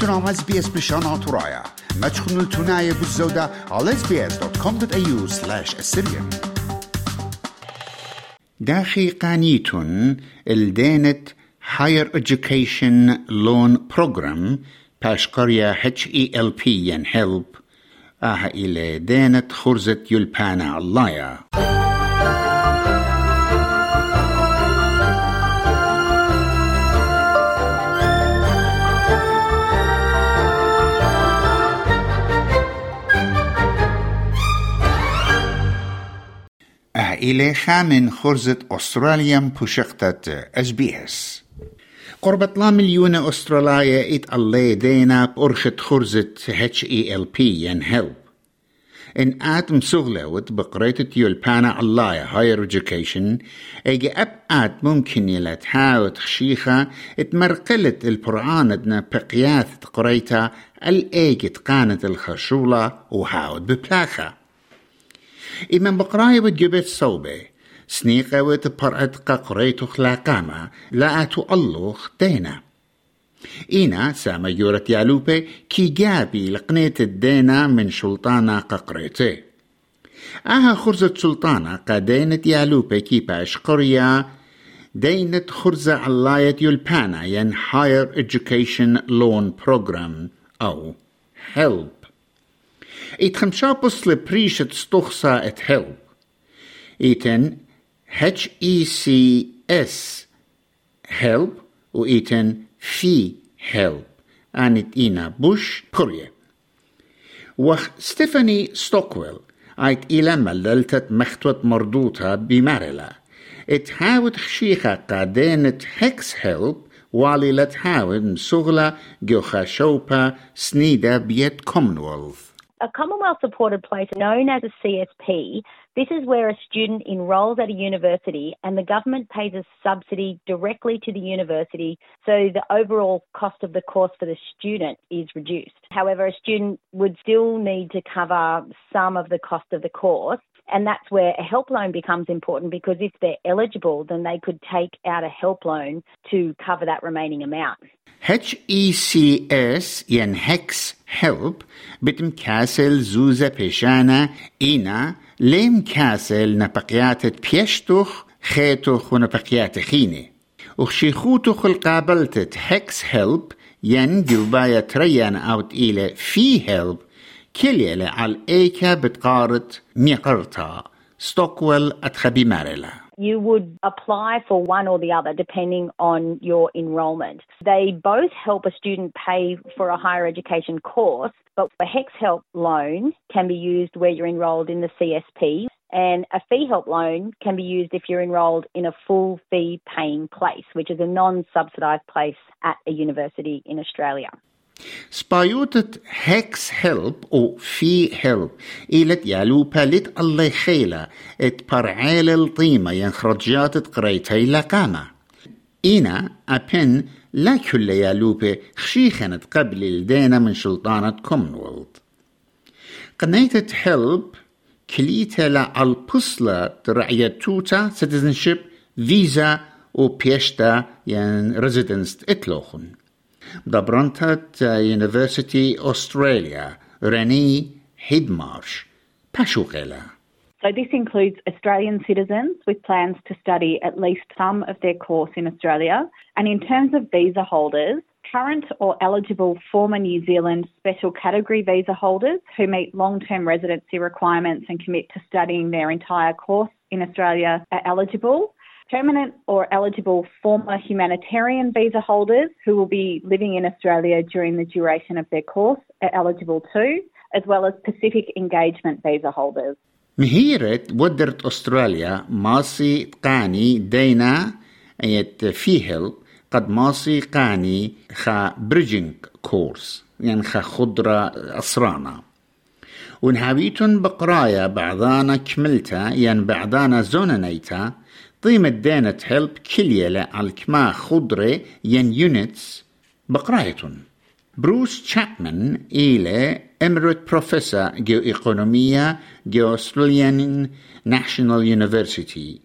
تنام اس بي اس بشان ترايا ما تخنوا التناية بالزودة على sbs.com.au slash assyrian داخي قانيتون الدينت Higher Education Loan Program باش قرية HELP ين help آها إلى دينت خرزة يلبانا اللايا إليخا من خرزة أستراليا بوشقتة إس بي إس. قربة لا مليون أستراليا إت الله دينا بأرخة خرزة اتش اي ال بي ين هيلب. إن آتم سغلوت بقريتة يولبانا الله هاير education إيجي أب آت ممكن يلتهاوت خشيخة اتمرقلت البرعاندنا بقياث قريتا الأيجت قانت الخشولة وهاود ببلاخة إمام بقراي وجبت صوبة. سنيقة وتبرعت ققريت خلاقامة. لا أتو الله دينا إينا ساما يورت يالوبي كي جابي لقنيت الدينا من شلطانة ققريتي آها خرزة سلطانة قدينت يالوبي كي باش قرية. دينت خرزة علاية يلبانا ين Higher Education Loan Program أو HELP. يتخمشابس لبريشة ستوخسا ات هيلب ايتن هتش اي سي اس هيلب وايتن في هيلب انت اينا بوش كوريا وخ ستيفاني ستوكويل ايت إلى مللتت مختوت مردوطة بمارلا اتحاول خشيخة قادينة هكس هيلب والي لتحاول مسغلة جوخا شوبا سنيدة بيت كومنولث A Commonwealth supported place known as a CSP, this is where a student enrolls at a university and the government pays a subsidy directly to the university so the overall cost of the course for the student is reduced. However, a student would still need to cover some of the cost of the course and that's where a help loan becomes important because if they're eligible, then they could take out a help loan to cover that remaining amount. HECS ين هكس هيلب بتم كاسل زوزة بيشانا إينا ليم كاسل نبقيات بيشتوخ خيتوخ ونبقيات خيني وخشيخوتوخ القابلتت هكس هيلب ين جلبايا تريان اوت إلى في هيلب كليلة على إيكا بتقارت ميقرتا ستوكويل أتخبي ماريلا you would apply for one or the other depending on your enrolment. They both help a student pay for a higher education course, but a HEX help loan can be used where you're enrolled in the CSP, and a fee help loan can be used if you're enrolled in a full fee paying place, which is a non subsidised place at a university in Australia. سبايوتة هكس هيلب أو في هيلب إيلت يالو بالت الله خيلة ات برعيل الطيمة ينخرجات قريتي لقامة إينا أبن لا كل يالوبة خشيخنت قبل الدينا من سلطانة كومنولد قنيتة هيلب كليتا لا البصلة رعية توتا citizenship فيزا و بيشتا ين ريزيدنس اتلوخن the Brontat uh, University Australia, Renee Hidmarsh, Pashukela. So this includes Australian citizens with plans to study at least some of their course in Australia. And in terms of visa holders, current or eligible former New Zealand special category visa holders who meet long-term residency requirements and commit to studying their entire course in Australia are eligible Permanent or eligible former humanitarian visa holders who will be living in Australia during the duration of their course are eligible too, as well as Pacific Engagement visa holders. مهيرة ودرت أستراليا ماسي قاني دينا ايت فيهل قد ماسي قاني خا بريجنج كورس يعني خا خضرة أسرانا ونهابيتون بقرايا بعضانا كملتا يعني بعضانا زوننيتا قيمة دانة هيلب كليلة على كما خضرة ين يونتس بقرايتون بروس تشابمان إلى إمريت بروفيسور جو إقونومية جو أستراليان ناشونال يونيفرسيتي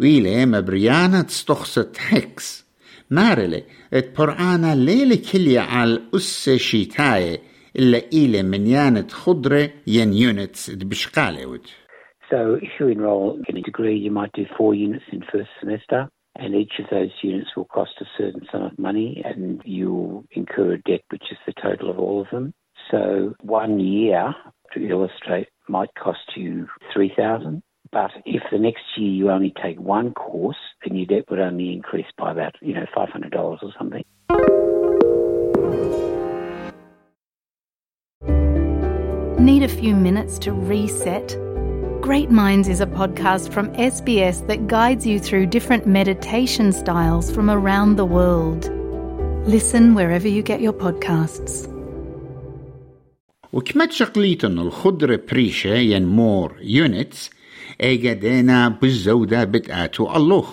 وإلى مبريانة استخصت هيكس مارلي ات برعانا ليلة كلية على أس شيتاي إلا إيلة من يانت خضرة ين يونتس بشقالة So if you enroll in a degree, you might do four units in first semester, and each of those units will cost a certain sum of money, and you'll incur a debt, which is the total of all of them. So one year, to illustrate, might cost you three thousand. But if the next year you only take one course, then your debt would only increase by about, you know, $500 or something. Need a few minutes to reset? Great Minds is a podcast from SBS that guides you through different meditation styles from around the world. Listen wherever you get your podcasts. وكما تشقليتن الخضرة بريشة ين مور يونتس ايجا دينا بالزودة بتآتو اللوخ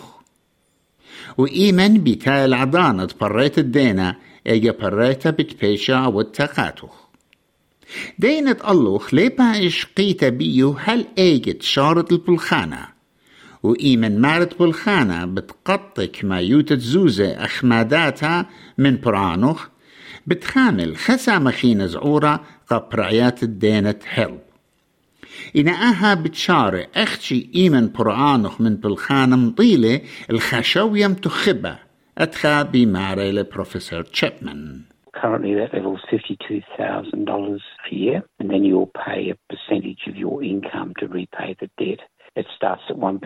وإيمن بتال عضانة بريت الدينا ايجا بريتا بتبيشا والتقاتوخ دينة اللوخ ليبا إشقيتا بيو هل إيجت شارت البلخانة؟ وإيمن مارت بلخانة بتقطك ما يوتت زوزة أخماداتها من برانوخ بتخامل خسا مخينة زعورة قبرعيات الدينة هلب إن أها بتشارة أختي إيمن برآنخ من بالخانة مطيلة الخشوية تخبة أتخا بماري لبروفيسور تشيبمان. Currently, that level is $52,000 a year, and then you'll pay a percentage of your income to repay the debt. It starts at 1%.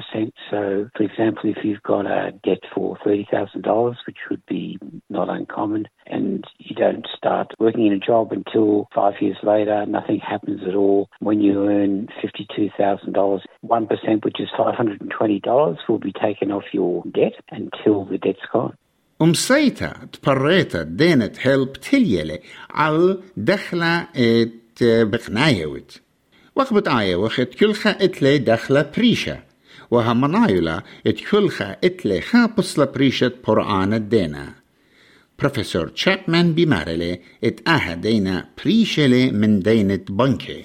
So, for example, if you've got a debt for $30,000, which would be not uncommon, and you don't start working in a job until five years later, nothing happens at all. When you earn $52,000, 1%, which is $520, will be taken off your debt until the debt's gone. ومسيتا تبريتا دينة هيلب تليلي على دخلة ات بقنايوت وقبت آية وقت كلخا اتلي دخلة بريشة وهمنايولا ات كلخا اتلي خابص بريشة قرآن الدينا بروفيسور تشابمان بمارلي ات آها دينا بريشة من دينة بنكي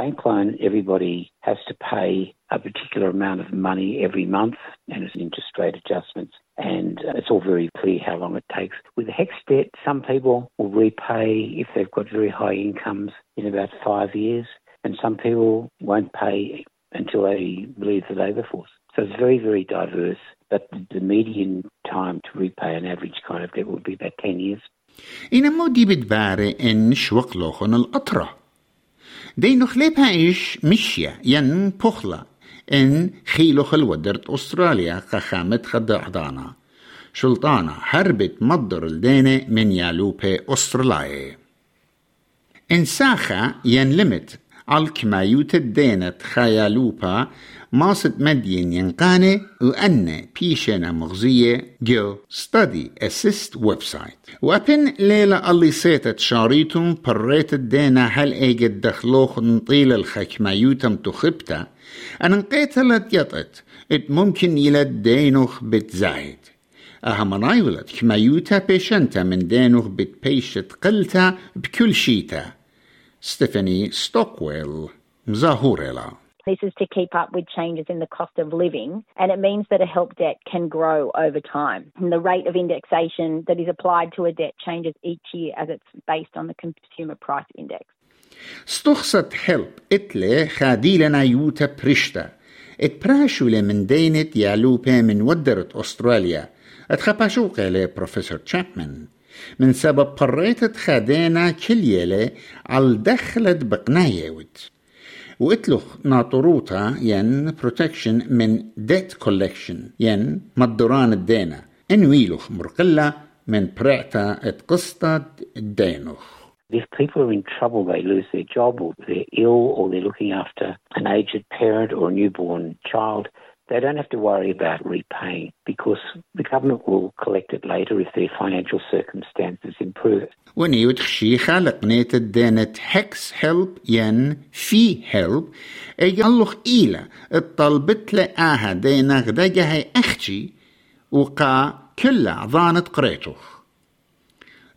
Bank loan, everybody has to pay a particular amount of money every month, and it's interest rate adjustments. And it's all very clear how long it takes. With HEX debt, some people will repay if they've got very high incomes in about five years, and some people won't pay until they leave the labour force. So it's very, very diverse. But the median time to repay an average kind of debt would be about 10 years. إن مودي بتباري إن شوق لوخن الأطرة دي نخليبها إيش مشيا ين بخلة إن خيلو خلودرت أستراليا قخامت خد عضانا شلطانة هربت مضر الدينة من يالوبي أستراليا. إن ساخا ين لمت الكمايوت الدينة خيالوبا ماست مدين ينقاني وأن بيشنا مغزية جو ستادي اسيست ويب سايت وأبن ليلة اللي سيتت شاريتم بريت الدينا هل إيجد دخلوخ نطيل الخكمايوتم تخبتا؟ أن انقيتلت يطت. إت ممكن يلد دينوخ بتزايد. أهم نايولت كمايوتا بيشنتا من دينوخ بتبيشت قلتا بكل شيتا ستيفاني ستوكويل مزاهوريلا This is to keep up with changes in the cost of living, and it means that a help debt can grow over time. And the rate of indexation that is applied to a debt changes each year as it's based on the Consumer Price Index. استخصت هلب اتلي خاديلنا يوتا بريشتا اتبراشو من دينة يالوبا من ودرت أستراليا اتخباشوك بروفيسور تشابمان من سبب قريت خادينا كليلة على دخلت بقنايوت. واتلخ ناطروتا ين بروتكشن من ديت كولكشن ين مدران الدينا. إنويلوخ مرقلة من برعتا اتقسطت الدينوخ If people are in trouble, they lose their job or they're ill or they're looking after an aged parent or a newborn child, they don't have to worry about repaying because the government will collect it later if their financial circumstances improve. وني وتخشيخة لقنية الدينة هكس هيلب ين في هيلب اي قالوخ إيلا الطلبت لآها دينا غداجة هي أختي وقا كل عضانة قريتوخ.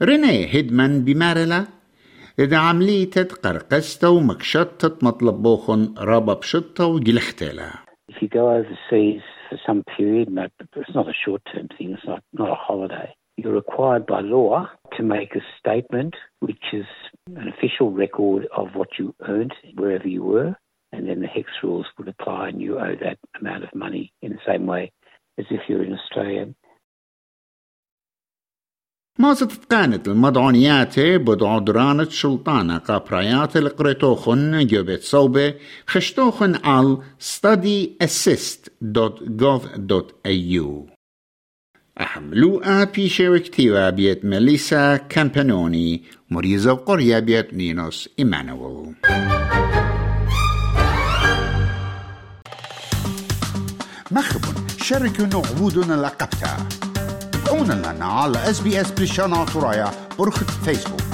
ريني هيدمان بمارلا إذا عمليتت قرقستا ومكشطت مطلبوخن رابا بشطة وجلختلا. If you go overseas for some period, it's not a short term thing, it's not, not a holiday. You're required by law to make a statement which is an official record of what you earned wherever you were, and then the HEX rules would apply and you owe that amount of money in the same way as if you're in Australia. ما كانت المدعونيات بدعو درانة شلطانة قابريات القريتوخن جوبت صوبة خشتوخن على studyassist.gov.au أحملوها بيشي وكتيوة بيت ميليسا كامبانوني مريزة قرية بيت نينوس إيمانويل. مخبن شاركوا نعبودنا لقبتا. تابعونا لنا على اس بي اس بريشانا ترايا برخة فيسبوك